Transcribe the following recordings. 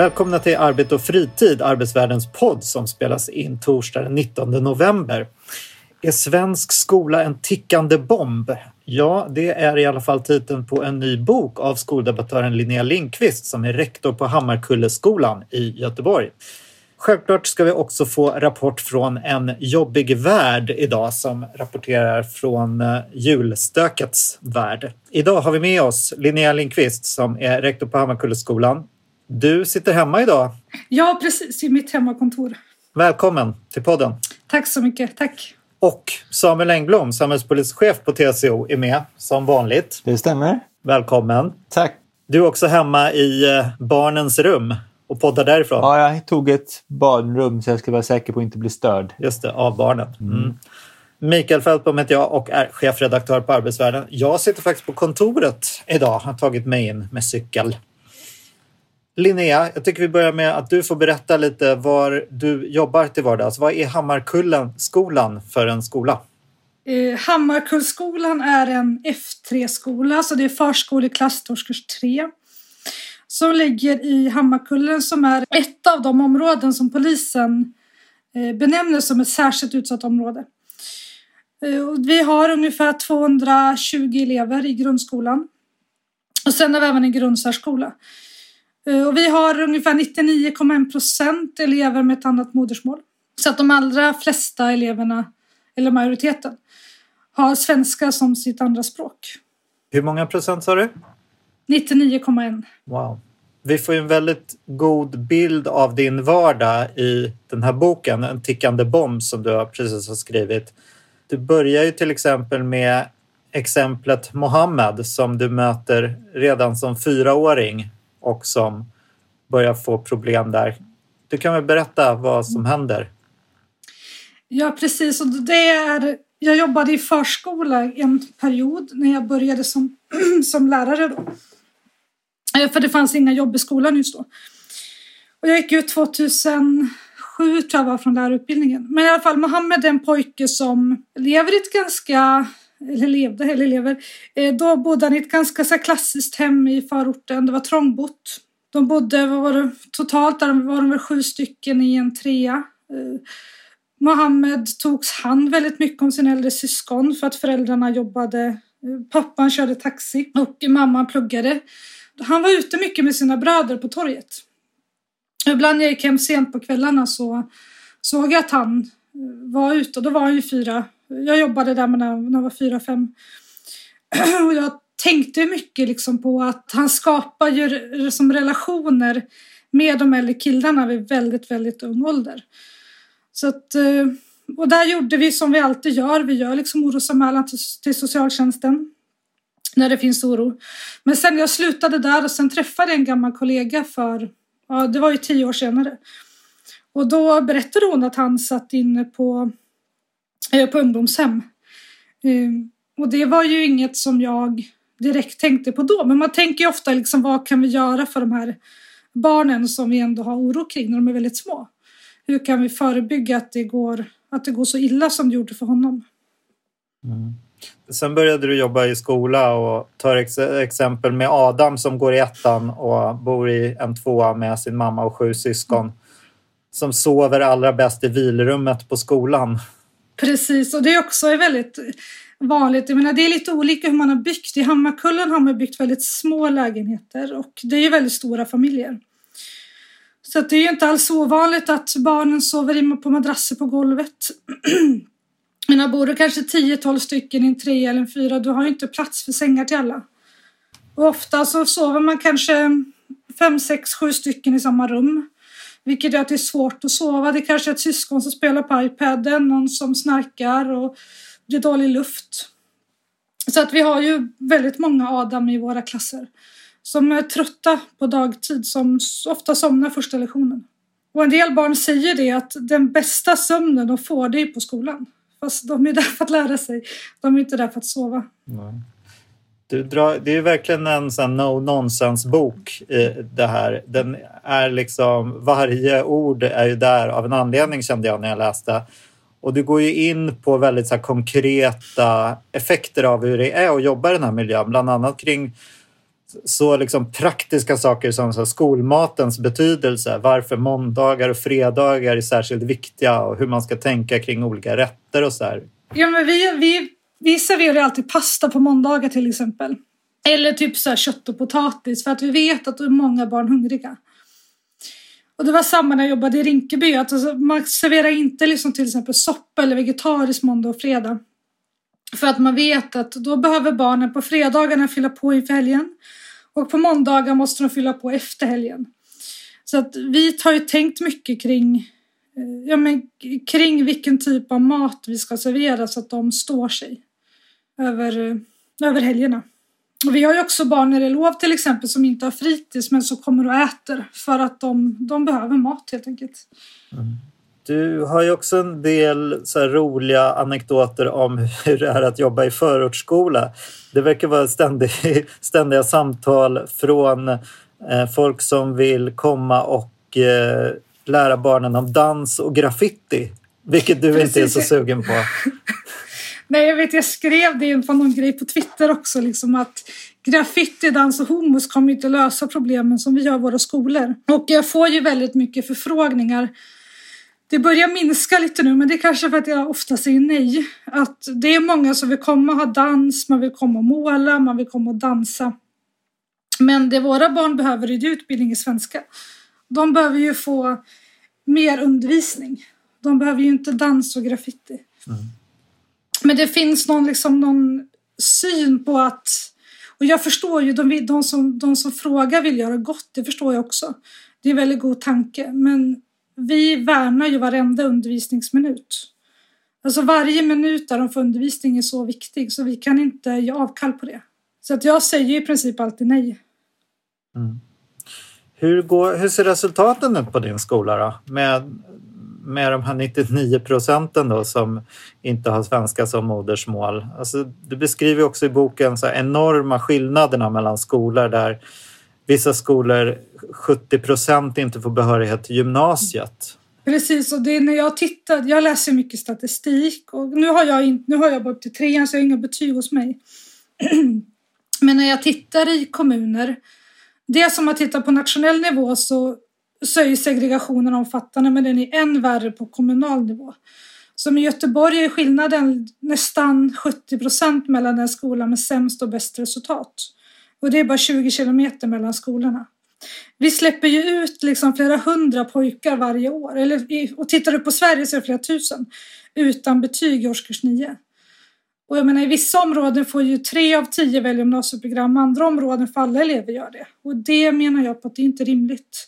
Välkomna till Arbete och fritid, Arbetsvärldens podd som spelas in torsdag den 19 november. Är svensk skola en tickande bomb? Ja, det är i alla fall titeln på en ny bok av skoldebattören Linnea Lindqvist som är rektor på Hammarkulleskolan i Göteborg. Självklart ska vi också få rapport från en jobbig värld idag som rapporterar från eh, julstökets värld. Idag har vi med oss Linnea Lindqvist som är rektor på Hammarkulleskolan. Du sitter hemma idag. Ja, precis. I mitt hemmakontor. Välkommen till podden. Tack så mycket. Tack. Och Samuel Engblom, samhällspolitisk chef på TCO, är med som vanligt. Det stämmer. Välkommen. Tack. Du är också hemma i eh, barnens rum och poddar därifrån. Ja, jag tog ett barnrum så jag ska vara säker på att inte bli störd. Just det, av barnen. Mm. Mikael Fältbom heter jag och är chefredaktör på Arbetsvärlden. Jag sitter faktiskt på kontoret idag, har tagit mig in med cykel. Linnea, jag tycker vi börjar med att du får berätta lite var du jobbar till vardags. Vad är Hammarkullen skolan för en skola? Eh, Hammarkullskolan är en F3-skola, så det är förskoleklass till årskurs 3. Som ligger i Hammarkullen som är ett av de områden som polisen eh, benämner som ett särskilt utsatt område. Eh, vi har ungefär 220 elever i grundskolan. Och sen har vi även en grundsärskola. Eh, Och vi har ungefär 99,1 procent elever med ett annat modersmål. Så att de allra flesta eleverna, eller majoriteten, har svenska som sitt andra språk. Hur många procent sa du? 99,1. Wow. Vi får ju en väldigt god bild av din vardag i den här boken, En tickande bomb som du precis har skrivit. Du börjar ju till exempel med exemplet Mohammed som du möter redan som fyraåring och som börjar få problem där. Du kan väl berätta vad som händer? Ja, precis. Och det är, jag jobbade i förskola en period när jag började som, som lärare. Då. Eh, för det fanns inga jobb i skolan just då. Och jag gick ut 2007 tror jag var från lärarutbildningen. Men i alla fall, Mohammed är en pojke som lever i ett ganska, eller levde, eller lever. Eh, då bodde han i ett ganska så här, klassiskt hem i förorten. Det var trångbott. De bodde, vad var det, totalt där var de väl sju stycken i en trea. Eh, Mohammed togs hand väldigt mycket om sina äldre syskon för att föräldrarna jobbade. Eh, pappan körde taxi och mamman pluggade. Han var ute mycket med sina bröder på torget. Ibland när jag gick hem sent på kvällarna så såg jag att han var ute och då var han ju fyra. Jag jobbade där när när jag var fyra, fem. Och jag tänkte mycket liksom på att han skapar ju som relationer med de äldre killarna vid väldigt, väldigt ung ålder. Så att, eh, och där gjorde vi som vi alltid gör. Vi gör liksom orosanmälan till, till socialtjänsten när det finns oro. Men sen jag slutade där och sen träffade jag en gammal kollega för, ja det var ju tio år senare. Och då berättade hon att han satt inne på, på ungdomshem. Eh, Och det var ju inget som jag direkt tänkte på då. Men man tänker ju ofta liksom vad kan vi göra för de här barnen som vi ändå har oro kring när de är väldigt små. Hur kan vi förebygga att det går, att det går så illa som det gjorde för honom? Sen började du jobba i skola och tar ex exempel med Adam som går i ettan och bor i en tvåa med sin mamma och sju syskon. Som sover allra bäst i vilrummet på skolan. Precis, och det är också är väldigt vanligt. Jag menar, det är lite olika hur man har byggt. I Hammarkullen har man byggt väldigt små lägenheter och det är ju väldigt stora familjer. Så att det är ju inte alls ovanligt att barnen sover i- på madrasser på golvet. Men bor du kanske 10-12 stycken i en tre eller en fyra, du har ju inte plats för sängar till alla. Och ofta så sover man kanske 5, 6, 7 stycken i samma rum. Vilket gör att det är svårt att sova. Det är kanske ett syskon som spelar på iPaden, någon som snarkar och det är dålig luft. Så att vi har ju väldigt många Adam i våra klasser. Som är trötta på dagtid, som ofta somnar första lektionen. Och en del barn säger det att den bästa sömnen de får det är på skolan. Fast de är där för att lära sig. De är inte där för att sova. Du drar, det är verkligen en sån no nonsense bok i det här. Den är liksom, varje ord är ju där av en anledning kände jag när jag läste. Och du går ju in på väldigt så här konkreta effekter av hur det är att jobba i den här miljön. Bland annat kring så liksom praktiska saker som så skolmatens betydelse. Varför måndagar och fredagar är särskilt viktiga och hur man ska tänka kring olika rätter och så där. Ja, men vi, vi, vi serverar ju alltid pasta på måndagar till exempel. Eller typ så här kött och potatis för att vi vet att då är många barn hungriga. Och det var samma när jag jobbade i Rinkeby. Att alltså, man serverar inte liksom till exempel soppa eller vegetariskt måndag och fredag. För att man vet att då behöver barnen på fredagarna fylla på inför helgen. Och på måndagar måste de fylla på efter helgen. Så att vi har ju tänkt mycket kring, eh, ja, men, kring vilken typ av mat vi ska servera så att de står sig över, över helgerna. Och vi har ju också barn när det är lov till exempel som inte har fritids men som kommer och äter för att de, de behöver mat helt enkelt. Du har ju också en del så roliga anekdoter om hur det är att jobba i förortsskola. Det verkar vara ständig, ständiga samtal från eh, folk som vill komma och eh, lära barnen om dans och graffiti. Vilket du inte är så Precis. sugen på. Nej, jag vet, jag skrev det på någon grej på Twitter också, liksom att graffiti, dans och homos kommer inte lösa problemen som vi gör i våra skolor. Och jag får ju väldigt mycket förfrågningar. Det börjar minska lite nu, men det är kanske för att jag ofta säger nej. Att det är många som vill komma och ha dans, man vill komma och måla, man vill komma och dansa. Men det våra barn behöver är ju utbildning i svenska. De behöver ju få mer undervisning. De behöver ju inte dans och graffiti. Mm. Men det finns någon, liksom, någon syn på att... Och jag förstår ju, de, de, som, de som frågar vill göra gott, det förstår jag också. Det är en väldigt god tanke. Men vi värnar ju varenda undervisningsminut. Alltså varje minut där de får undervisning är så viktig så vi kan inte ge avkall på det. Så att jag säger i princip alltid nej. Mm. Hur, går, hur ser resultaten ut på din skola då? Med, med de här 99 procenten då som inte har svenska som modersmål. Alltså, du beskriver också i boken så här enorma skillnaderna mellan skolor där vissa skolor 70 procent inte får behörighet till gymnasiet. Precis, och det är när jag tittar, jag läser mycket statistik och nu har jag, in, nu har jag bara upp till trean så jag har inga betyg hos mig. Men när jag tittar i kommuner, det som man tittar på nationell nivå så, så är ju segregationen omfattande men den är än värre på kommunal nivå. Som i Göteborg är skillnaden nästan 70 procent mellan den skolan med sämst och bäst resultat. Och det är bara 20 kilometer mellan skolorna. Vi släpper ju ut liksom flera hundra pojkar varje år. Eller, och tittar du på Sverige så är det flera tusen utan betyg i årskurs nio. Och jag menar, i vissa områden får ju tre av tio välja gymnasieprogram, andra områden får alla elever göra det. Och det menar jag på att det inte är rimligt.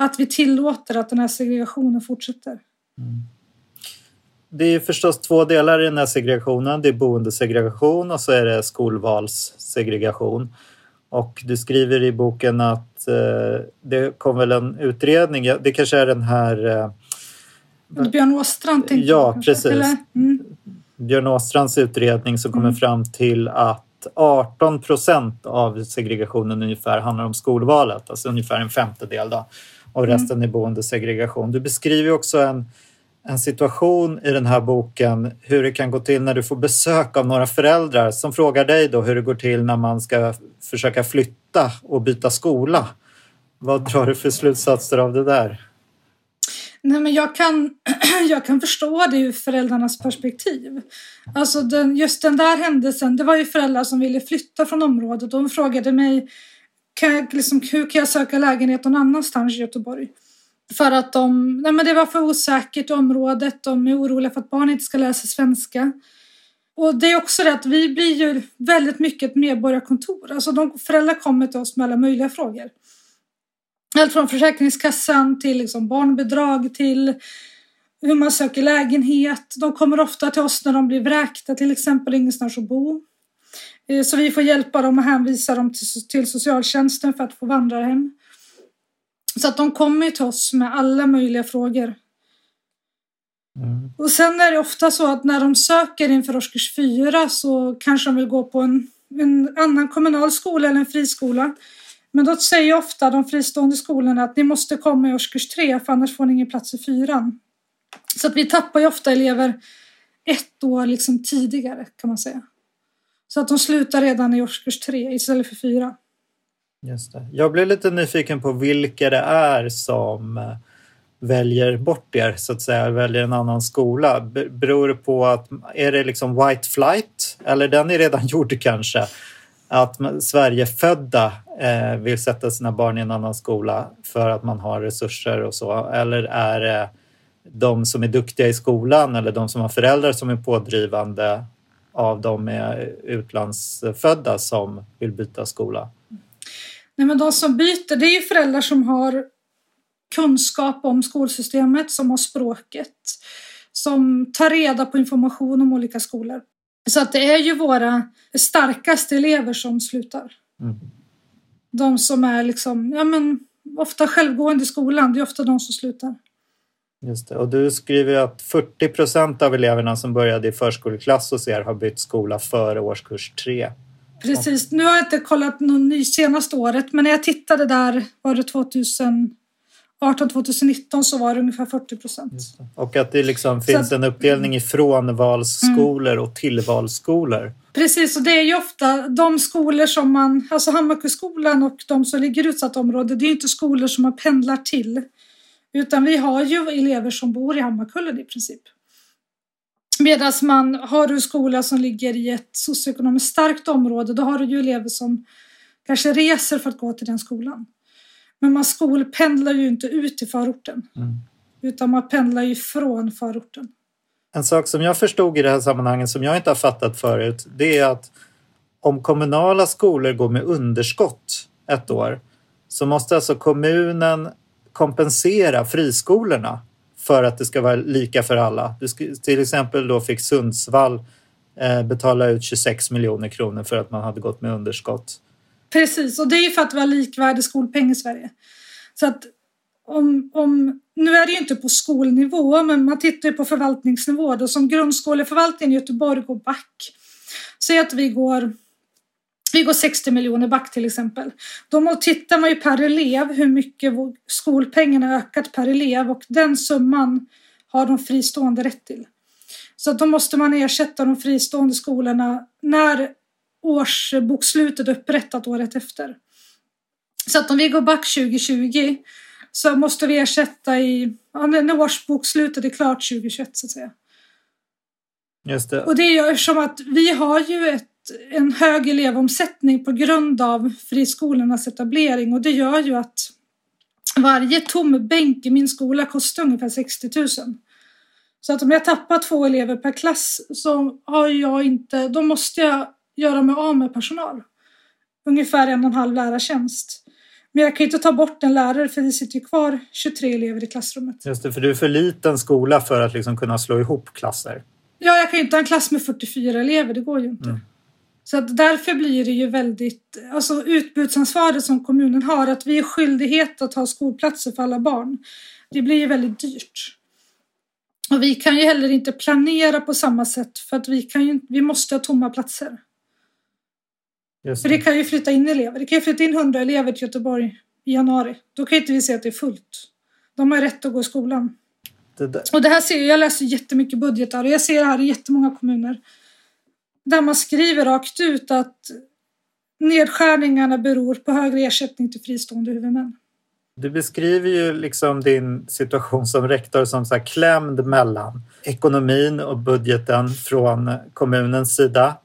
Att vi tillåter att den här segregationen fortsätter. Det är förstås två delar i den här segregationen. Det är boendesegregation och så är det skolvalssegregation. Och du skriver i boken att eh, det kom väl en utredning, det kanske är den här eh, Björn Åstrand Ja, jag precis. Mm. Björn Åstrands utredning som kommer Mm. fram till att 18 procent av segregationen ungefär handlar om skolvalet, alltså ungefär en femtedel då. Och Mm. resten är boendesegregation. Du beskriver också en, en situation i den här boken hur det kan gå till när du får besök av några föräldrar som frågar dig då hur det går till när man ska försöka flytta och byta skola. Vad drar du för slutsatser av det där? Nej, men jag kan, jag kan förstå det ur föräldrarnas perspektiv. Alltså den, just den där händelsen, det var ju föräldrar som ville flytta från området. De frågade mig kan jag, liksom, hur kan jag söka lägenhet någon annanstans i Göteborg? För att de, nej men det var för osäkert i området, de är oroliga för att barn inte ska läsa svenska. Och det är också det att vi blir ju väldigt mycket ett medborgarkontor. Alltså de, föräldrar kommer till oss med alla möjliga frågor. Allt från Försäkringskassan till liksom barnbidrag till hur man söker lägenhet. De kommer ofta till oss när de blir vräkta till exempel, ingenstans att bo. Eh, Så vi får hjälpa dem och hänvisa dem till, till socialtjänsten för att få vandrarhem. Så att de kommer till oss med alla möjliga frågor. Mm. Och sen är det ofta så att när de söker inför årskurs fyra så kanske de vill gå på en, en annan kommunal skola eller en friskola. Men då säger ofta de fristående skolorna att ni måste komma i årskurs tre för annars får ni ingen plats i fyran. Så att vi tappar ju ofta elever ett år liksom tidigare kan man säga. Så att de slutar redan i årskurs tre istället för fyra. Just det. Jag blev lite nyfiken på vilka det är som eh, väljer bort er, så att säga, väljer en annan skola. Beror det på att, är det liksom white flight? Eller den är redan gjord kanske? Att Sverigefödda eh, vill sätta sina barn i en annan skola för att man har resurser och så? Eller är det de som är duktiga i skolan eller de som har föräldrar som är pådrivande av de med utlandsfödda som vill byta skola? Nej, men de som byter, det är ju föräldrar som har kunskap om skolsystemet, som har språket, som tar reda på information om olika skolor. Så att det är ju våra starkaste elever som slutar. Mm. De som är liksom, ja men ofta självgående i skolan, det är ofta de som slutar. Just det. Och du skriver att 40 procent av eleverna som började i förskoleklass hos er har bytt skola före årskurs 3. Precis, nu har jag inte kollat någon ny senaste året, men när jag tittade där var det 2018-2019 så var det ungefär 40 procent. Och att det liksom finns att- en uppdelning i frånvalsskolor och tillvalsskolor. Precis, och det är ju ofta de skolor som man, alltså Hammarkuskolan och de som ligger i utsatta områden, det är ju inte skolor som man pendlar till. Utan vi har ju elever som bor i Hammarkullen i princip. Medan man har du skola som ligger i ett socioekonomiskt starkt område, då har du ju elever som kanske reser för att gå till den skolan. Men man skolpendlar ju inte ut till förorten. Mm. Utan man pendlar ju från förorten. En sak som jag förstod i det här sammanhanget som jag inte har fattat förut det är att om kommunala skolor går med underskott ett år så måste alltså kommunen kompensera friskolorna för att det ska vara lika för alla. Du ska, till exempel då fick Sundsvall eh, betala ut 26 miljoner kronor för att man hade gått med underskott. Precis, och det är ju för att vi har likvärdig skolpeng i Sverige. Så att om, om, nu är det ju inte på skolnivå, men man tittar ju på förvaltningsnivå. Då, som grundskoleförvaltningen i Göteborg går back. Säg att vi går, vi går 60 miljoner back till exempel. Då tittar man ju per elev hur mycket skolpengen har ökat per elev och den summan har de fristående rätt till. Så då måste man ersätta de fristående skolorna när årsbokslutet är upprättat året efter. Så att om vi går back 2020 så måste vi ersätta i, ja, när årsbokslutet är klart 2021 så att säga. Just det. Och det gör som att vi har ju ett, en hög elevomsättning på grund av friskolornas etablering och det gör ju att varje tom bänk i min skola kostar ungefär 60 000. Så att om jag tappar två elever per klass så har jag inte, då måste jag göra mig av med personal. Ungefär en och en halv lärartjänst. Men jag kan ju inte ta bort en lärare för det sitter ju kvar 23 elever i klassrummet. Just det, för du är för liten skola för att liksom kunna slå ihop klasser. Ja, jag kan ju inte ha en klass med 44 elever, det går ju inte. Mm. Så att därför blir det ju väldigt, alltså utbudsansvaret som kommunen har, att vi är skyldighet att ha skolplatser för alla barn. Det blir ju väldigt dyrt. Och vi kan ju heller inte planera på samma sätt för att vi, kan ju, vi måste ha tomma platser. Just För det kan ju flytta in elever. Det kan ju flytta in 100 elever till Göteborg i januari. Då kan ju inte vi se att det är fullt. De har rätt att gå i skolan. det. Och det här ser jag, jag läser jättemycket budgetar och jag ser det här i jättemånga kommuner. Där man skriver rakt ut att nedskärningarna beror på högre ersättning till fristående huvudmän. Du beskriver ju liksom din situation som rektor som så här klämd mellan ekonomin och budgeten från kommunens sida.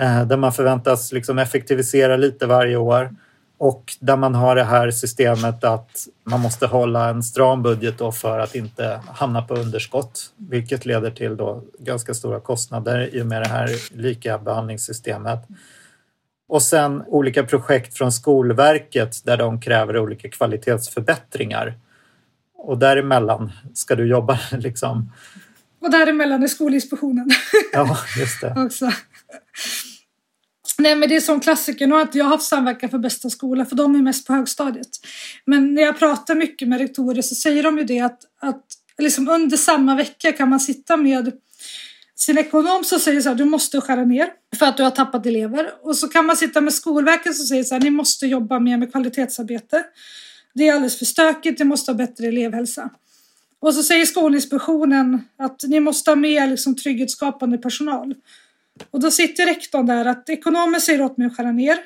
Eh, där man förväntas liksom effektivisera lite varje år och där man har det här systemet att man måste hålla en stram budget då för att inte hamna på underskott, vilket leder till då ganska stora kostnader i och med det här lika behandlingssystemet. Och sen olika projekt från Skolverket där de kräver olika kvalitetsförbättringar. Och däremellan ska du jobba liksom. Och däremellan är Skolinspektionen Ja, just det. också. Nej men det är som klassiker. Nu har inte jag haft samverkan för bästa skola för de är mest på högstadiet. Men när jag pratar mycket med rektorer så säger de ju det att, att liksom under samma vecka kan man sitta med sin ekonom som säger så här, du måste skära ner för att du har tappat elever. Och så kan man sitta med Skolverket som säger så här, ni måste jobba mer med kvalitetsarbete. Det är alldeles för stökigt, ni måste ha bättre elevhälsa. Och så säger Skolinspektionen att ni måste ha mer liksom, trygghetsskapande personal. Och då sitter rektorn där att ekonomer säger åt mig att skära ner.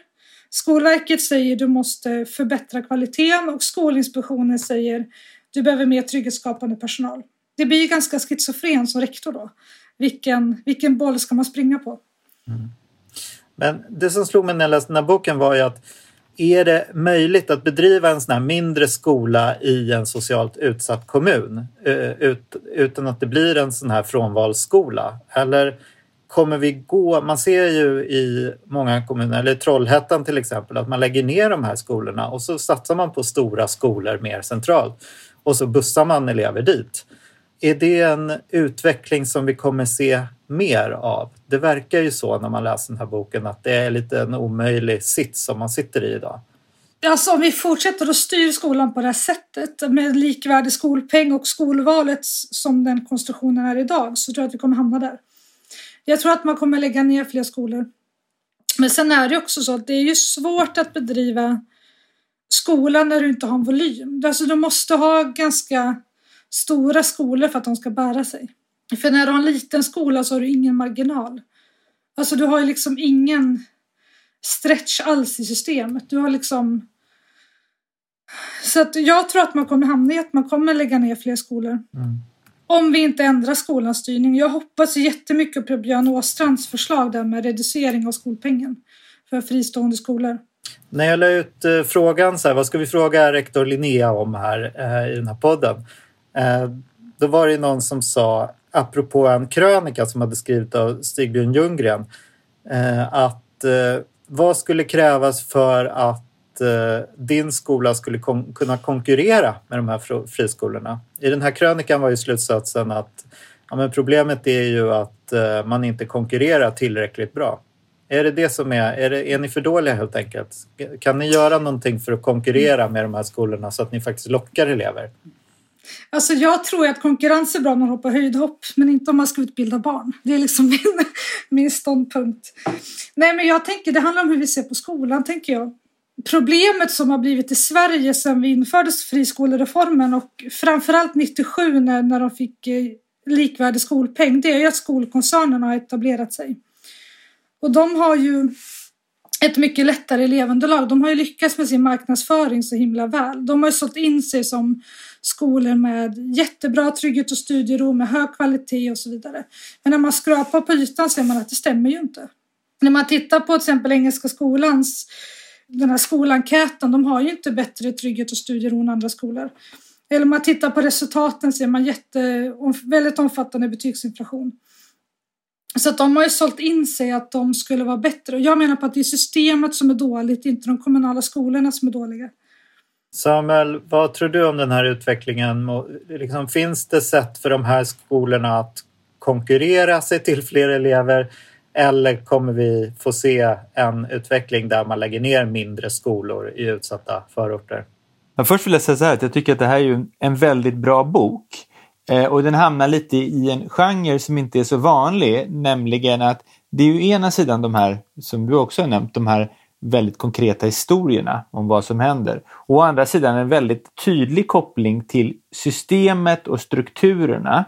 Skolverket säger du måste förbättra kvaliteten och Skolinspektionen säger du behöver mer trygghetsskapande personal. Det blir ju ganska schizofren som rektor då. Vilken, vilken boll ska man springa på? Mm. Men det som slog mig när jag läste den här boken var ju att är det möjligt att bedriva en sån här mindre skola i en socialt utsatt kommun eh, ut, utan att det blir en sån här frånvalsskola? Eller kommer vi gå... Man ser ju i många kommuner, eller i Trollhättan till exempel, att man lägger ner de här skolorna och så satsar man på stora skolor mer centralt och så bussar man elever dit. Är det en utveckling som vi kommer se mer av? Det verkar ju så när man läser den här boken att det är lite en omöjlig sits som man sitter i idag. Alltså om vi fortsätter att styra skolan på det här sättet med likvärdig skolpeng och skolvalet som den konstruktionen är idag så tror jag att vi kommer hamna där. Jag tror att man kommer lägga ner fler skolor. Men sen är det också så att det är ju svårt att bedriva skolan när du inte har en volym. Alltså du måste ha ganska stora skolor för att de ska bära sig. För när du har en liten skola så har du ingen marginal. Alltså du har ju liksom ingen stretch alls i systemet. Du har liksom... Så att jag tror att man kommer hamna i att man kommer lägga ner fler skolor. Mm. Om vi inte ändrar skolans styrning. Jag hoppas jättemycket på Björn Åstrands förslag där med reducering av skolpengen för fristående skolor. När jag la ut eh, frågan, så här, vad ska vi fråga rektor Linnea om här eh, i den här podden? Eh, då var det någon som sa, apropå en krönika som hade skrivit av Stigbjörn Ljunggren, eh, att eh, vad skulle krävas för att Eh, din skola skulle kon kunna konkurrera med de här friskolorna? I den här krönikan var ju slutsatsen att ja, men problemet är ju att eh, man inte konkurrerar tillräckligt bra. Är det det som är, är, det, är ni för dåliga helt enkelt? Kan ni göra någonting för att konkurrera med de här skolorna så att ni faktiskt lockar elever? Alltså jag tror att konkurrens är bra om man hoppar höjdhopp, men inte om man ska utbilda barn. Det är liksom min, min ståndpunkt. Nej, men jag tänker det handlar om hur vi ser på skolan, tänker jag. Problemet som har blivit i Sverige sedan vi införde friskolereformen och framförallt 97 när, när de fick eh, likvärdig skolpeng, det är ju att skolkoncernerna har etablerat sig. Och de har ju ett mycket lättare elevunderlag. De har ju lyckats med sin marknadsföring så himla väl. De har ju sålt in sig som skolor med jättebra trygghet och studiero med hög kvalitet och så vidare. Men när man skrapar på ytan ser man att det stämmer ju inte. När man tittar på till exempel Engelska skolans den här skolenkäten, de har ju inte bättre trygghet och studiero än andra skolor. Eller om man tittar på resultaten ser man jätte, väldigt omfattande betygsinflation. Så att de har ju sålt in sig att de skulle vara bättre. Och jag menar på att det är systemet som är dåligt, inte de kommunala skolorna som är dåliga. Samuel, vad tror du om den här utvecklingen? Liksom, finns det sätt för de här skolorna att konkurrera sig till fler elever eller kommer vi få se en utveckling där man lägger ner mindre skolor i utsatta förorter? Men först vill jag säga så här att jag tycker att det här är en väldigt bra bok. Eh, och den hamnar lite i en genre som inte är så vanlig, nämligen att det är ju ena sidan de här, som du också har nämnt, de här väldigt konkreta historierna om vad som händer. Å andra sidan en väldigt tydlig koppling till systemet och strukturerna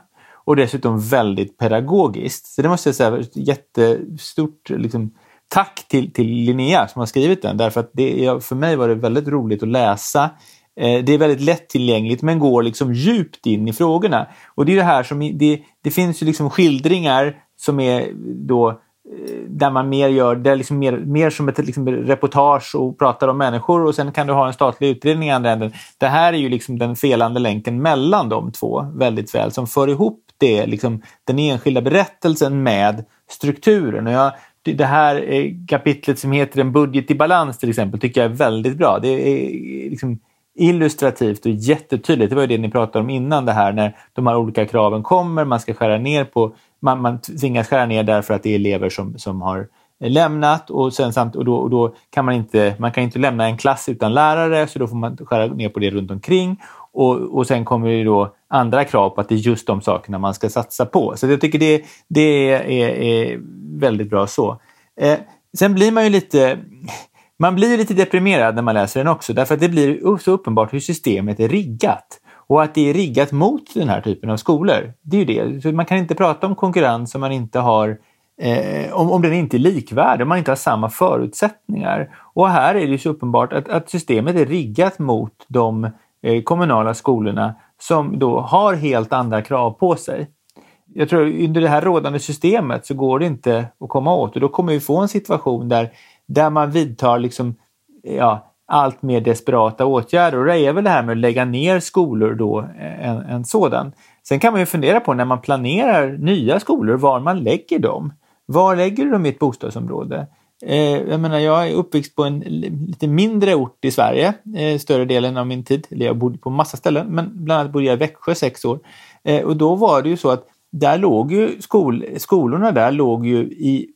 och dessutom väldigt pedagogiskt. Så det måste jag säga, jättestort liksom, tack till, till Linnea som har skrivit den därför att det, för mig var det väldigt roligt att läsa. Eh, det är väldigt lättillgängligt men går liksom djupt in i frågorna. Och det är det här som, det, det finns ju liksom skildringar som är då eh, där man mer gör det är liksom mer, mer som ett liksom reportage och pratar om människor och sen kan du ha en statlig utredning i andra änden. Det här är ju liksom den felande länken mellan de två väldigt väl som för ihop det, liksom, den enskilda berättelsen med strukturen. Och jag, det här eh, kapitlet som heter En budget i balans till exempel tycker jag är väldigt bra. Det är eh, liksom illustrativt och jättetydligt. Det var ju det ni pratade om innan det här när de här olika kraven kommer. Man ska skära ner på man, man tvingas skära ner därför att det är elever som, som har lämnat och, sen samt, och, då, och då kan man inte, man kan inte lämna en klass utan lärare så då får man skära ner på det runt omkring. Och, och sen kommer det då andra krav på att det är just de sakerna man ska satsa på. Så jag tycker det, det är, är, är väldigt bra så. Eh, sen blir man ju lite man blir lite deprimerad när man läser den också därför att det blir så uppenbart hur systemet är riggat. Och att det är riggat mot den här typen av skolor. Det är ju det. Så man kan inte prata om konkurrens om man inte har eh, om, om den inte är likvärdig, om man inte har samma förutsättningar. Och här är det ju så uppenbart att, att systemet är riggat mot de Eh, kommunala skolorna som då har helt andra krav på sig. Jag tror att under det här rådande systemet så går det inte att komma åt och då kommer vi få en situation där, där man vidtar liksom, ja, allt mer desperata åtgärder. Och det är väl det här med att lägga ner skolor då eh, en, en sådan. Sen kan man ju fundera på när man planerar nya skolor, var man lägger dem. Var lägger du dem i ett bostadsområde? Eh, jag menar, jag är uppväxt på en lite mindre ort i Sverige eh, större delen av min tid. Eller jag bodde på massa ställen, men bland annat bodde jag i Växjö sex år. Eh, och då var det ju så att där låg ju skol, skolorna där låg ju i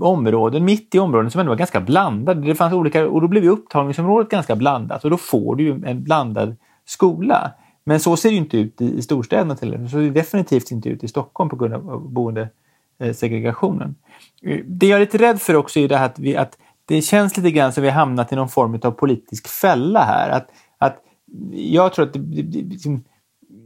områden, mitt i områden som ändå var ganska blandade. Det fanns olika, och då blev ju upptagningsområdet ganska blandat och då får du ju en blandad skola. Men så ser det inte ut i, i storstäderna till exempel. Så ser det definitivt inte ut i Stockholm på grund av boende. Eh, segregationen. Eh, det jag är lite rädd för också är det här att, vi, att det känns lite grann som vi hamnat i någon form av politisk fälla här. Att, att jag tror att det, det, liksom,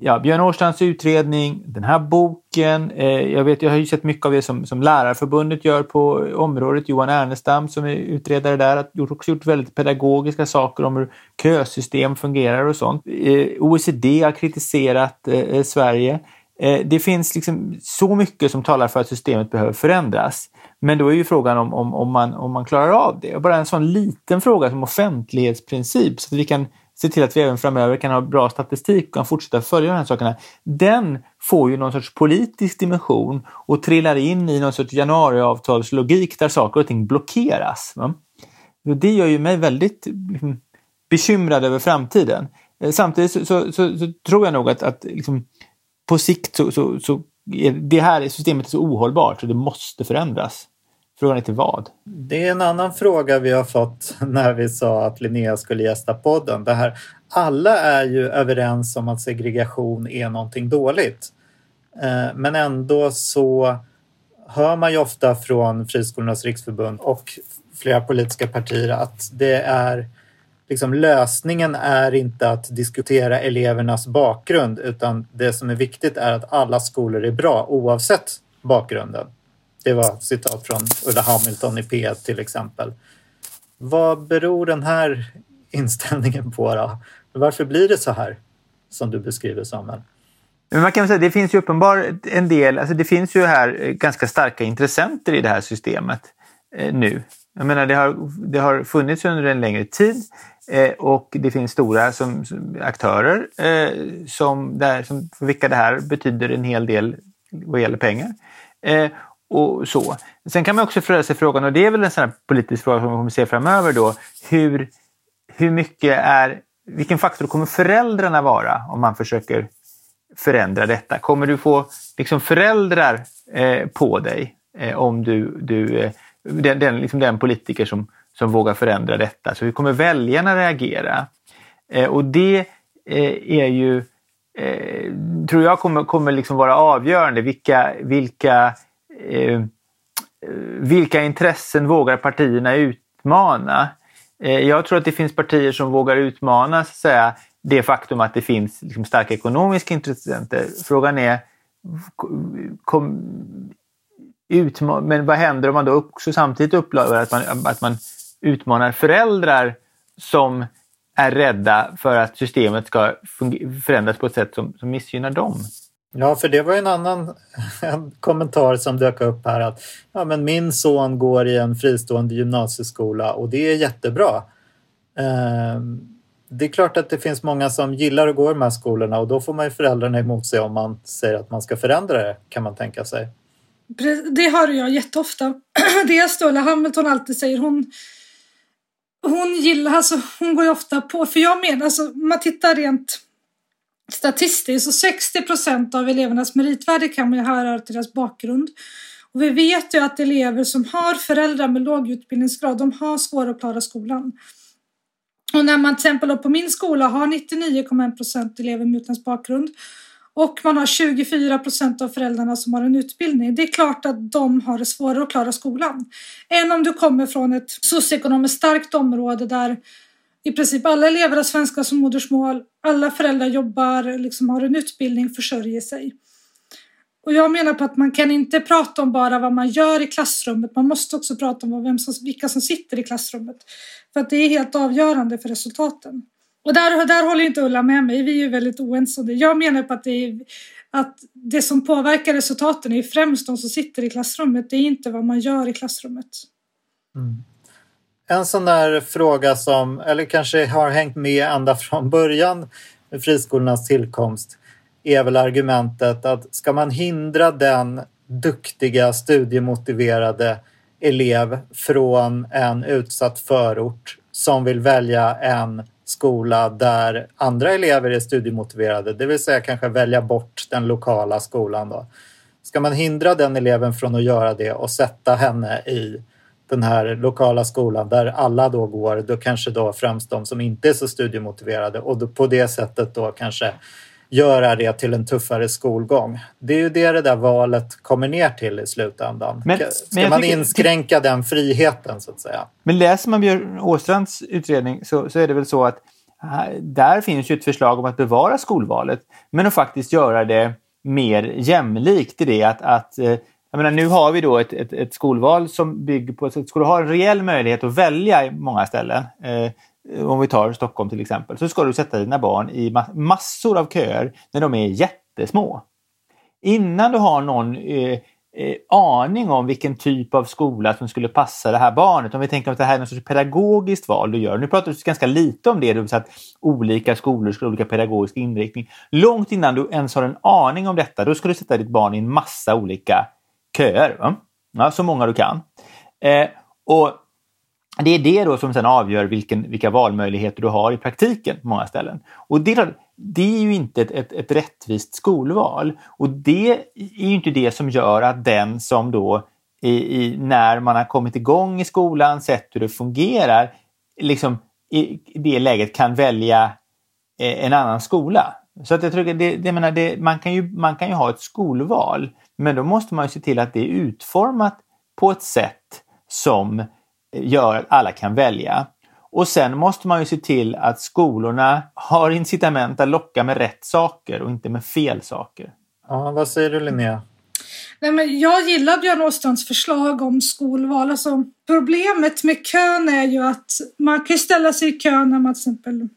ja, Björn Åstrands utredning, den här boken. Eh, jag, vet, jag har ju sett mycket av det som, som Lärarförbundet gör på området. Johan Ernestam som är utredare där har också gjort väldigt pedagogiska saker om hur kösystem fungerar och sånt. Eh, OECD har kritiserat eh, Sverige. Eh, det finns liksom så mycket som talar för att systemet behöver förändras. Men då är ju frågan om, om, om, man, om man klarar av det. Och bara en sån liten fråga som offentlighetsprincip så att vi kan se till att vi även framöver kan ha bra statistik och kan fortsätta följa de här sakerna. Den får ju någon sorts politisk dimension och trillar in i någon sorts januariavtalslogik där saker och ting blockeras. Va? Det gör ju mig väldigt liksom, bekymrad över framtiden. Eh, samtidigt så, så, så, så tror jag nog att, att liksom, på sikt så, så, så är det här systemet är så ohållbart så det måste förändras. Frågan är till vad? Det är en annan fråga vi har fått när vi sa att Linnea skulle gästa podden. Det här, alla är ju överens om att segregation är någonting dåligt. Eh, men ändå så hör man ju ofta från Friskolornas riksförbund och flera politiska partier att det är liksom lösningen är inte att diskutera elevernas bakgrund utan det som är viktigt är att alla skolor är bra oavsett bakgrunden. Det var citat från Ulla Hamilton i P1 till exempel. Vad beror den här inställningen på då? Varför blir det så här som du beskriver Samuel? Men man kan säga det finns ju uppenbar en del, alltså det finns ju här eh, ganska starka intressenter i det här systemet eh, nu. Jag menar det har, det har funnits under en längre tid eh, och det finns stora som, som aktörer eh, som, där, som, för vilka det här betyder en hel del vad gäller pengar. Eh, och så. Sen kan man också fråga sig frågan, och det är väl en sån politisk fråga som vi kommer se framöver då, hur, hur mycket är, vilken faktor kommer föräldrarna vara om man försöker förändra detta? Kommer du få liksom föräldrar eh, på dig eh, om du, du eh, den, den, liksom den politiker som, som vågar förändra detta? Så hur kommer väljarna reagera? Eh, och det eh, är ju, eh, tror jag kommer, kommer liksom vara avgörande. Vilka, vilka Eh, vilka intressen vågar partierna utmana? Eh, jag tror att det finns partier som vågar utmana så att säga, det faktum att det finns liksom, starka ekonomiska intressenter. Frågan är, kom, men vad händer om man då också samtidigt upplever att man, att man utmanar föräldrar som är rädda för att systemet ska förändras på ett sätt som, som missgynnar dem? Ja, för det var en annan en kommentar som dök upp här att ja, men min son går i en fristående gymnasieskola och det är jättebra. Eh, det är klart att det finns många som gillar att gå i de här skolorna och då får man ju föräldrarna emot sig om man säger att man ska förändra det, kan man tänka sig. Det hör jag jätteofta. Det är Ståla Hamilton alltid säger. Hon, hon gillar, alltså hon går ju ofta på, för jag menar, alltså man tittar rent statistiskt så 60 procent av elevernas meritvärde kan man ju höra till deras bakgrund. Och vi vet ju att elever som har föräldrar med låg utbildningsgrad, de har svårare att klara skolan. Och när man till exempel på min skola har 99,1 procent elever med utländsk bakgrund och man har 24 procent av föräldrarna som har en utbildning. Det är klart att de har det svårare att klara skolan. Än om du kommer från ett socioekonomiskt starkt område där i princip alla elever har svenska som modersmål, alla föräldrar jobbar, liksom har en utbildning, försörjer sig. Och jag menar på att man kan inte prata om bara vad man gör i klassrummet, man måste också prata om vem som, vilka som sitter i klassrummet. För att det är helt avgörande för resultaten. Och där, där håller inte Ulla med mig, vi är ju väldigt oense om det. Jag menar på att det, är, att det som påverkar resultaten är främst de som sitter i klassrummet, det är inte vad man gör i klassrummet. Mm. En sån där fråga som, eller kanske har hängt med ända från början med friskolornas tillkomst, är väl argumentet att ska man hindra den duktiga, studiemotiverade elev från en utsatt förort som vill välja en skola där andra elever är studiemotiverade, det vill säga kanske välja bort den lokala skolan. Då. Ska man hindra den eleven från att göra det och sätta henne i den här lokala skolan där alla då går, då kanske då främst de som inte är så studiemotiverade och då på det sättet då kanske göra det till en tuffare skolgång. Det är ju det det där valet kommer ner till i slutändan. Men, Ska men man tycker, inskränka den friheten så att säga? Men läser man Björn Åstrands utredning så, så är det väl så att där finns ju ett förslag om att bevara skolvalet men att faktiskt göra det mer jämlikt i det att, att eh, jag menar, nu har vi då ett, ett, ett skolval som bygger på att ska du ha en reell möjlighet att välja i många ställen eh, Eh, om vi tar Stockholm till exempel, så ska du sätta dina barn i massor av köer när de är jättesmå. Innan du har någon eh, eh, aning om vilken typ av skola som skulle passa det här barnet. Om vi tänker att det här är något sorts pedagogiskt val du gör. Nu pratar du ganska lite om det, du att olika skolor ska ha olika pedagogisk inriktning. Långt innan du ens har en aning om detta, då ska du sätta ditt barn i en massa olika köer. Va? Ja, så många du kan. Eh, och det är det då som sen avgör vilken, vilka valmöjligheter du har i praktiken på många ställen. Och det, det är ju inte ett, ett, ett rättvist skolval. Och det är ju inte det som gör att den som då i, i, när man har kommit igång i skolan, sett hur det fungerar, liksom i det läget kan välja eh, en annan skola. Så att jag tror det, det, menar, det, man, kan ju, man kan ju ha ett skolval, men då måste man ju se till att det är utformat på ett sätt som gör att alla kan välja. Och sen måste man ju se till att skolorna har incitament att locka med rätt saker och inte med fel saker. Ja, vad säger du Linnea? Nej, men jag gillar Björn Åstrands förslag om skolval. Alltså, problemet med kön är ju att man kan ställa sig i kön när man till exempel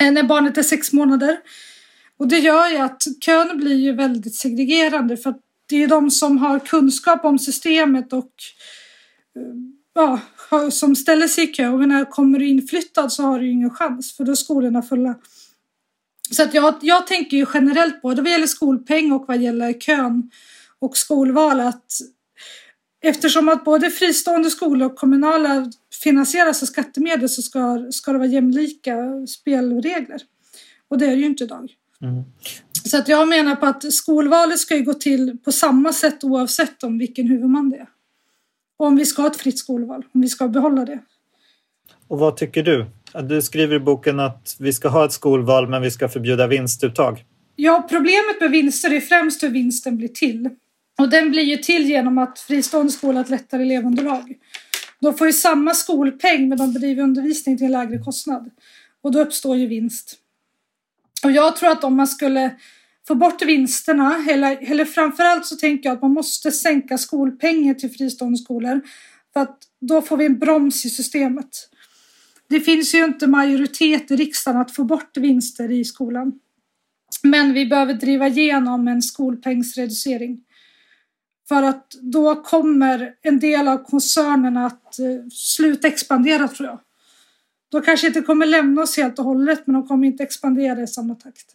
när barnet är sex månader. Och det gör ju att kön blir ju väldigt segregerande för att det är de som har kunskap om systemet och ja, som ställer sig i kö och när kommer du inflyttad så har du ju ingen chans för då är skolorna fulla. Så att jag, jag tänker ju generellt både vad gäller skolpeng och vad gäller kön och skolval att eftersom att både fristående skolor och kommunala finansieras av skattemedel så ska, ska det vara jämlika spelregler. Och det är det ju inte idag. Mm. Så att jag menar på att skolvalet ska ju gå till på samma sätt oavsett om vilken huvudman det är. Och om vi ska ha ett fritt skolval, om vi ska behålla det. Och vad tycker du? Du skriver i boken att vi ska ha ett skolval men vi ska förbjuda vinstuttag. Ja, problemet med vinster är främst hur vinsten blir till. Och den blir ju till genom att fristående skolor har ett lättare elevunderlag. De får ju samma skolpeng men de bedriver undervisning till en lägre kostnad. Och då uppstår ju vinst. Och jag tror att om man skulle få bort vinsterna. Eller, eller framförallt så tänker jag att man måste sänka skolpengen till fristående skolor. För att då får vi en broms i systemet. Det finns ju inte majoritet i riksdagen att få bort vinster i skolan. Men vi behöver driva igenom en skolpengsreducering. För att då kommer en del av koncernerna att eh, sluta expandera tror jag. De kanske inte kommer lämna oss helt och hållet men de kommer inte expandera i samma takt.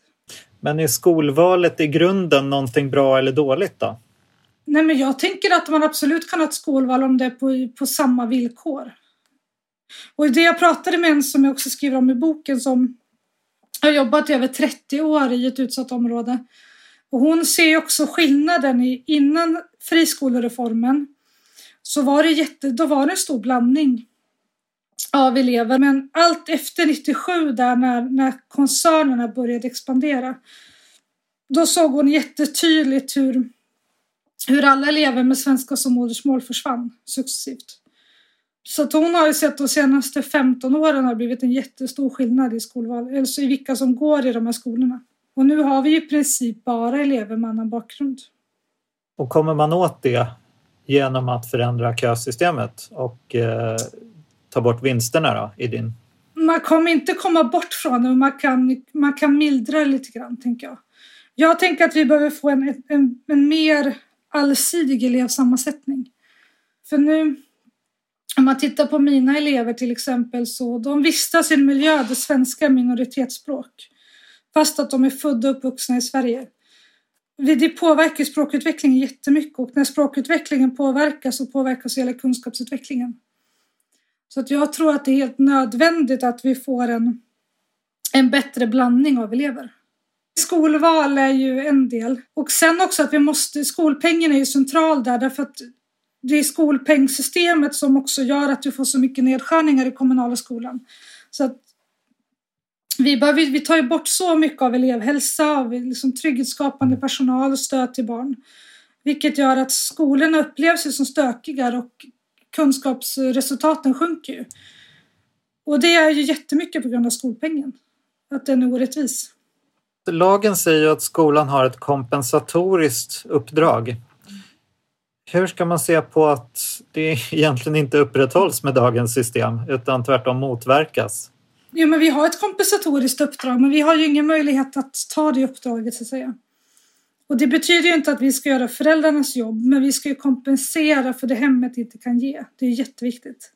Men är skolvalet i grunden någonting bra eller dåligt då? Nej, men jag tänker att man absolut kan ha ett skolval om det är på, på samma villkor. Och det jag pratade med en som jag också skriver om i boken som har jobbat i över 30 år i ett utsatt område. Och hon ser också skillnaden i innan friskolereformen så var det, jätte, då var det en stor blandning av elever. Men allt efter 97 där när, när koncernerna började expandera då såg hon jättetydligt hur, hur alla elever med svenska som modersmål försvann successivt. Så att hon har ju sett de senaste 15 åren har blivit en jättestor skillnad i skolval, alltså i vilka som går i de här skolorna. Och nu har vi i princip bara elever med annan bakgrund. Och kommer man åt det genom att förändra kösystemet och eh, ta bort vinsterna då i din? Man kommer inte komma bort från det, men man kan, man kan mildra lite grann, tänker jag. Jag tänker att vi behöver få en, en, en mer allsidig elevsammansättning. För nu, om man tittar på mina elever till exempel, så de vistas i en miljö där svenska är minoritetsspråk. Fast att de är födda och uppvuxna i Sverige. Det påverkar språkutvecklingen jättemycket och när språkutvecklingen påverkas så påverkas hela kunskapsutvecklingen. Så att jag tror att det är helt nödvändigt att vi får en, en bättre blandning av elever. Skolval är ju en del. Och sen också att vi måste, skolpengen är ju central där därför att det är skolpengssystemet som också gör att du får så mycket nedskärningar i kommunala skolan. Så att vi, behöver, vi tar ju bort så mycket av elevhälsa, av liksom trygghetsskapande personal och stöd till barn. Vilket gör att skolorna upplevs som stökigare och kunskapsresultaten sjunker ju. Och det är ju jättemycket på grund av skolpengen. Att den är orättvis. Lagen säger att skolan har ett kompensatoriskt uppdrag. Hur ska man se på att det egentligen inte upprätthålls med dagens system utan tvärtom motverkas? Jo, men vi har ett kompensatoriskt uppdrag men vi har ju ingen möjlighet att ta det uppdraget så att säga. Och det betyder ju inte att vi ska göra föräldrarnas jobb men vi ska ju kompensera för det hemmet inte kan ge. Det är jätteviktigt.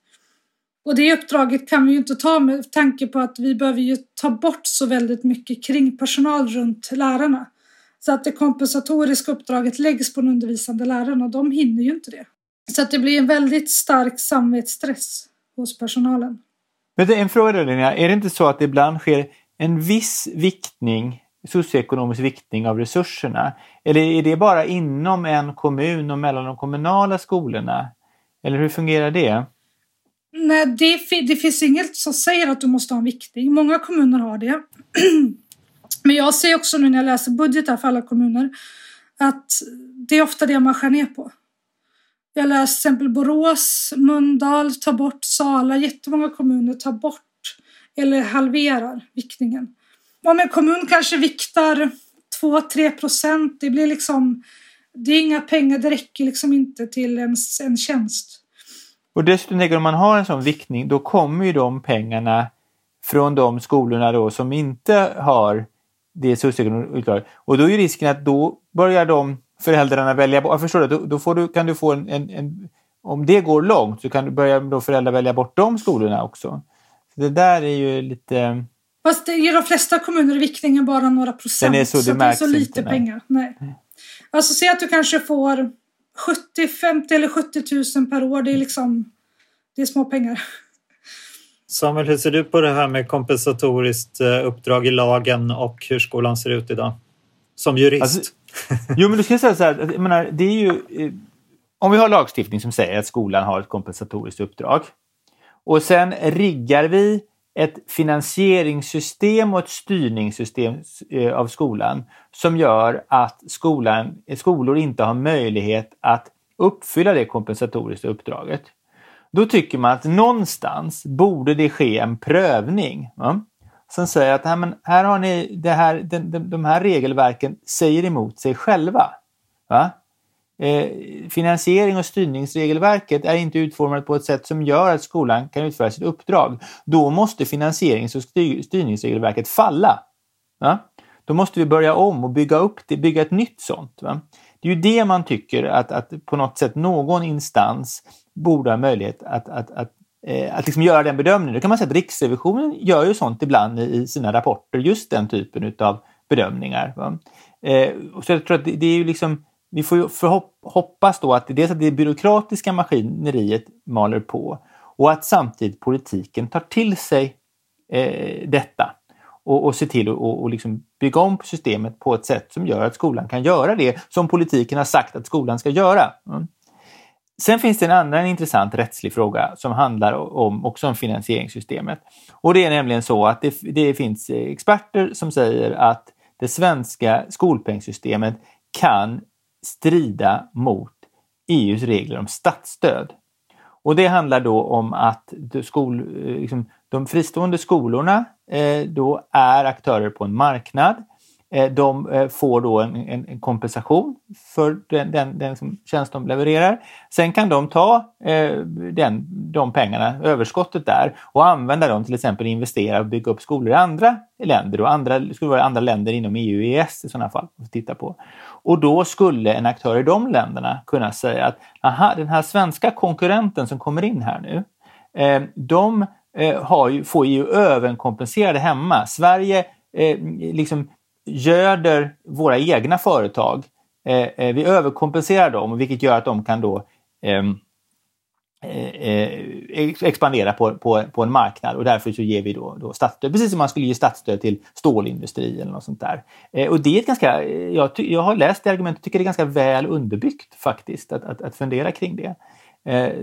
Och det uppdraget kan vi ju inte ta med tanke på att vi behöver ju ta bort så väldigt mycket kring personal runt lärarna. Så att det kompensatoriska uppdraget läggs på den undervisande läraren och de hinner ju inte det. Så att det blir en väldigt stark samvetsstress hos personalen. Men en fråga då Linnea, är det inte så att det ibland sker en viss viktning, socioekonomisk viktning av resurserna? Eller är det bara inom en kommun och mellan de kommunala skolorna? Eller hur fungerar det? Nej, det, det finns inget som säger att du måste ha en viktning. Många kommuner har det. Men jag ser också nu när jag läser budgetar för alla kommuner att det är ofta det man skär ner på. Jag läser till exempel Borås, Mundal tar bort, Sala, jättemånga kommuner tar bort eller halverar viktningen. Om en kommun kanske viktar 2-3 procent, det blir liksom, det är inga pengar, det räcker liksom inte till en, en tjänst. Och dessutom tänker om man har en sån viktning då kommer ju de pengarna från de skolorna då som inte har det socioekonomiska Och då är risken att då börjar de föräldrarna välja bort. Jag förstår det, då, då får du, kan du få en, en, en, Om det går långt så kan du börja då föräldrar välja bort de skolorna också. Så det där är ju lite... Fast i de flesta kommuner är viktningen bara några procent. Den är så, det, så det är så lite inte, pengar. Nej. nej. Alltså säg att du kanske får 70, 50 eller 70 000 per år. Det är liksom... Det är små pengar. Samuel, hur ser du på det här med kompensatoriskt eh, uppdrag i lagen och hur skolan ser ut idag? Som jurist. Alltså, jo, men du ska säga så här, jag menar, det är ju... Eh, om vi har lagstiftning som säger att skolan har ett kompensatoriskt uppdrag och sen riggar vi ett finansieringssystem och ett styrningssystem eh, av skolan som gör att skolan, skolor inte har möjlighet att uppfylla det kompensatoriska uppdraget. Då tycker man att någonstans borde det ske en prövning. Ja? Som säger att här, men här har ni det här, de, de, de här regelverken säger emot sig själva. Va? Eh, finansiering och styrningsregelverket är inte utformat på ett sätt som gör att skolan kan utföra sitt uppdrag. Då måste finansierings och styrningsregelverket falla. Va? Då måste vi börja om och bygga upp det, bygga ett nytt sånt. Va? Det är ju det man tycker att, att på något sätt någon instans borde ha möjlighet att, att, att, eh, att liksom göra den bedömningen. Då kan man säga att Riksrevisionen gör ju sånt ibland i sina rapporter, just den typen av bedömningar. Eh, så jag tror att det, det är ju liksom, vi får ju hoppas då att dels att det byråkratiska maskineriet maler på och att samtidigt politiken tar till sig eh, detta och, och ser till att och, och liksom bygga om systemet på ett sätt som gör att skolan kan göra det som politiken har sagt att skolan ska göra. Mm. Sen finns det en annan intressant rättslig fråga som handlar om, också om finansieringssystemet. Och det är nämligen så att det, det finns experter som säger att det svenska skolpengssystemet kan strida mot EUs regler om statsstöd. Och det handlar då om att skol, eh, liksom, de fristående skolorna eh, då är aktörer på en marknad Eh, Eh, de eh, får då en, en kompensation för den, den, den tjänst de levererar. Sen kan de ta eh, den, de pengarna, överskottet där, och använda dem till exempel investera och bygga upp skolor i andra länder. Och andra, skulle vara andra länder inom EU och EES i sådana fall. Att titta på. Och då skulle en aktör i de länderna kunna säga att aha, den här svenska konkurrenten som kommer in här nu, eh, de eh, har ju, får ju överkompenserade hemma. Sverige eh, liksom göder våra egna företag. Eh, eh, vi överkompenserar dem vilket gör att de kan då ehm, eh, eh, expandera på, på, på en marknad och därför så ger vi då, då statsstöd. Precis som man skulle ge statsstöd till stålindustri eller något sånt där. Och det är ett ganska, jag, jag har läst det argumentet och tycker det är ganska väl underbyggt faktiskt att, att, att fundera kring det.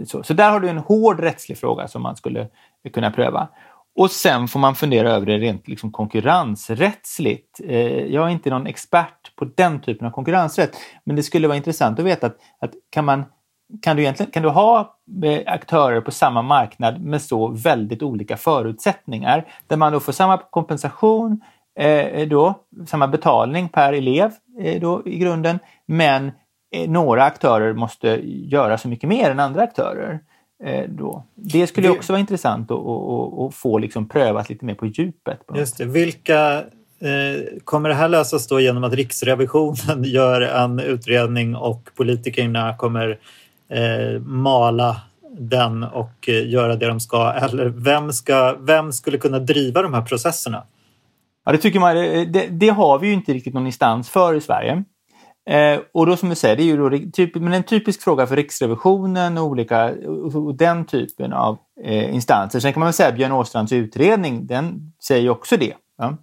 Så, så där har du en hård rättslig fråga som man skulle kunna pröva. Och sen får man fundera över det rent liksom konkurrensrättsligt. Eh, jag är inte någon expert på den typen av konkurrensrätt, men det skulle vara intressant att veta att, att kan, man, kan, du egentligen, kan du ha eh, aktörer på samma marknad med så väldigt olika förutsättningar, där man då får samma kompensation, eh, då, samma betalning per elev eh, då, i grunden, men några aktörer måste göra så mycket mer än andra aktörer. Eh, då. Det skulle det... också vara intressant att, få liksom prövat lite mer på djupet. På Just det. Vilka, eh, kommer det här lösas då genom att Riksrevisionen gör en utredning och politikerna kommer eh, mala den och eh, göra det de ska? Eller vem, ska, vem skulle kunna driva de här processerna? Ja, det, tycker man, det, det har vi ju inte riktigt någon instans för i Sverige. Eh, och då som du säger, det är ju då, typ, men en typisk fråga för Riksrevisionen och, olika, och den typen av eh, instanser. Sen kan man väl säga att Björn Åstrands utredning, den säger ju också det. Ja?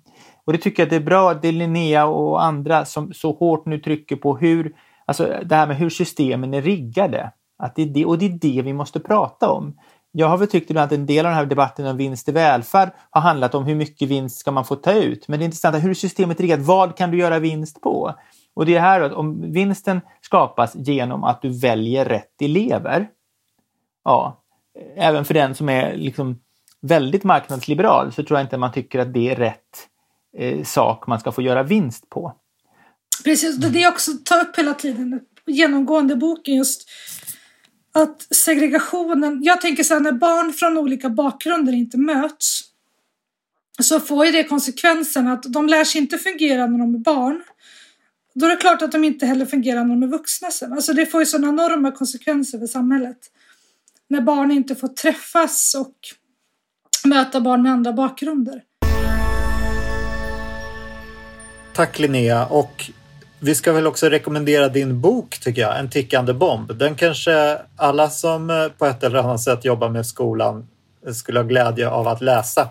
Och det tycker jag att det är bra att det är Linnea och andra som så hårt nu trycker på hur, alltså det här med hur systemen är riggade. Att det är det, och det är det vi måste prata om. Jag har väl tyckt ibland att en del av den här debatten om vinst i välfärd har handlat om hur mycket vinst ska man få ta ut. Men det intressanta är hur är systemet riggat? Vad kan du göra vinst på? Och det är här att om vinsten skapas genom att du väljer rätt elever, ja, även för den som är liksom väldigt marknadsliberal så tror jag inte man tycker att det är rätt eh, sak man ska få göra vinst på. Precis, det är också tar upp hela tiden, genomgående boken just att segregationen, jag tänker så här när barn från olika bakgrunder inte möts så får ju det konsekvensen att de lär sig inte fungera när de är barn. Då är det klart att de inte heller fungerar när de är vuxna sen. Alltså det får ju sådana enorma konsekvenser för samhället. När barn inte får träffas och möta barn med andra bakgrunder. Tack Linnea och vi ska väl också rekommendera din bok tycker jag, En tickande bomb. Den kanske alla som eh, på ett eller annat sätt jobbar med skolan eh, skulle ha glädje av att läsa.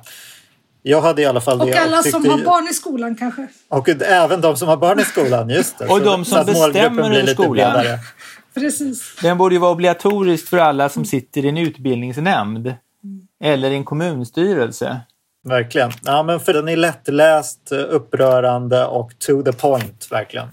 Jag hade i alla fall och det. alla som har barn i skolan kanske. Och även de som har barn i skolan, just det. och de som bestämmer över skolan. Precis. Den borde ju vara obligatorisk för alla som sitter i en utbildningsnämnd. Eller i en kommunstyrelse. Verkligen. Ja, men för den är lättläst, upprörande och to the point, verkligen.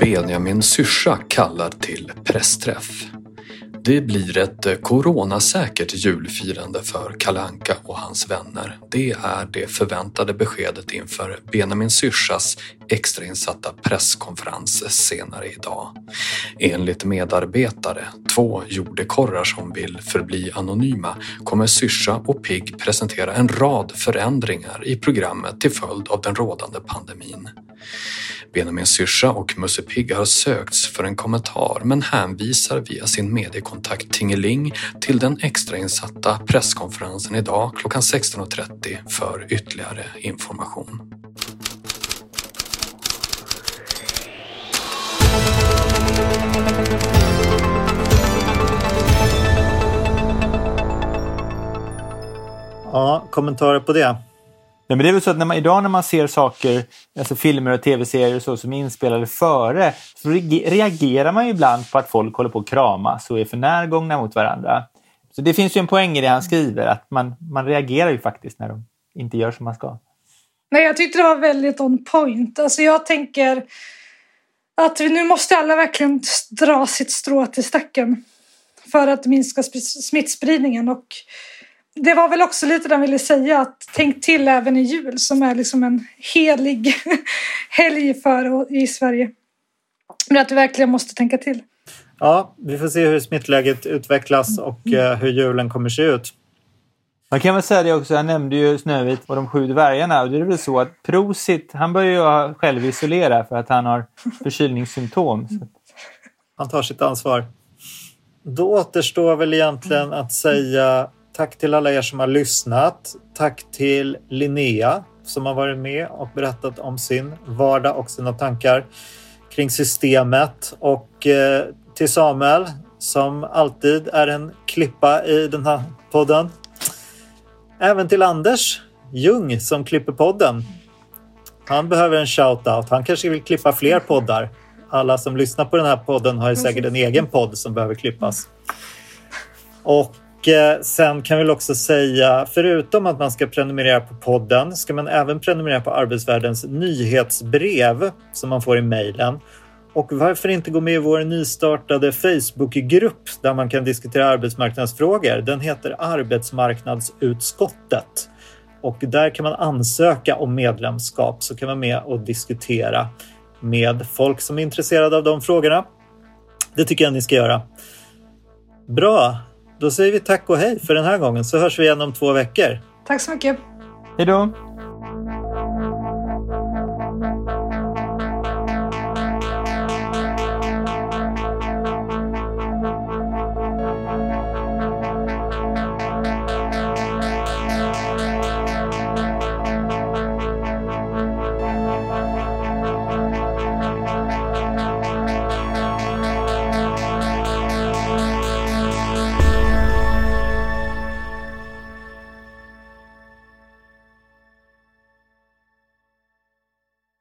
Benjamin Syrsa kallar till pressträff. Det blir ett eh, coronasäkert julfirande för Kalanka och hans vänner. Det är det förväntade beskedet inför Benjamin Syrsas extrainsatta presskonferens senare idag. Enligt medarbetare, två jordekorrar som vill förbli anonyma, kommer Syrsa och Pigg presentera en rad förändringar i programmet till följd av den rådande pandemin. Benjamin Syrsa och Musse Pigg har sökts för en kommentar men hänvisar via sin mediekontakt Tack Tingeling till den extrainsatta presskonferensen idag klockan 16.30 för ytterligare information. Ja, kommentarer på det? Nej, men det är väl så att när man, idag när man ser saker, alltså filmer och tv-serier och så, som är inspelade före, så reagerar man ju ibland på att folk håller på att kramas och är för närgångna mot varandra. Så det finns ju en poäng i det han skriver, att man, man reagerar ju faktiskt när de inte gör som man ska. Nej, jag tyckte det var väldigt on point. Alltså jag tänker att vi nu måste alla verkligen dra sitt strå till stacken för att minska smittspridningen. Och det var väl också lite det han ville säga, att tänk till även i jul som är liksom en helig helg för i Sverige. Men att vi verkligen måste tänka till. Ja, vi får se hur smittläget utvecklas och mm. hur julen kommer se ut. Man kan väl säga det också, jag nämnde ju Snövit och de sju dvärgarna och det är väl så att Prosit, han börjar ju självisolera för att han har förkylningssymptom. Han tar sitt ansvar. Då återstår väl egentligen att säga tack till alla er som har lyssnat. Tack till Linnea som har varit med och berättat om sin vardag och sina tankar kring systemet och eh, till Samuel som alltid är en klippa i den här podden. Även till Anders Ljung som klipper podden. Han behöver en shout-out. Han kanske vill klippa fler poddar. Alla som lyssnar på den här podden har säkert en egen podd som behöver klippas. Och eh, sen kan vi också säga, förutom att man ska prenumerera på podden, ska man även prenumerera på Arbetsvärldens nyhetsbrev som man får i mejlen. Och varför inte gå med i vår nystartade Facebookgrupp där man kan diskutera arbetsmarknadsfrågor. Den heter Arbetsmarknadsutskottet. Och där kan man ansöka om medlemskap så kan man med och diskutera med folk som är intresserade av de frågorna. Det tycker jag ni ska göra. Bra, då säger vi tack och hej för den här gången så hörs vi igen om två veckor. Tack så mycket. Hej då.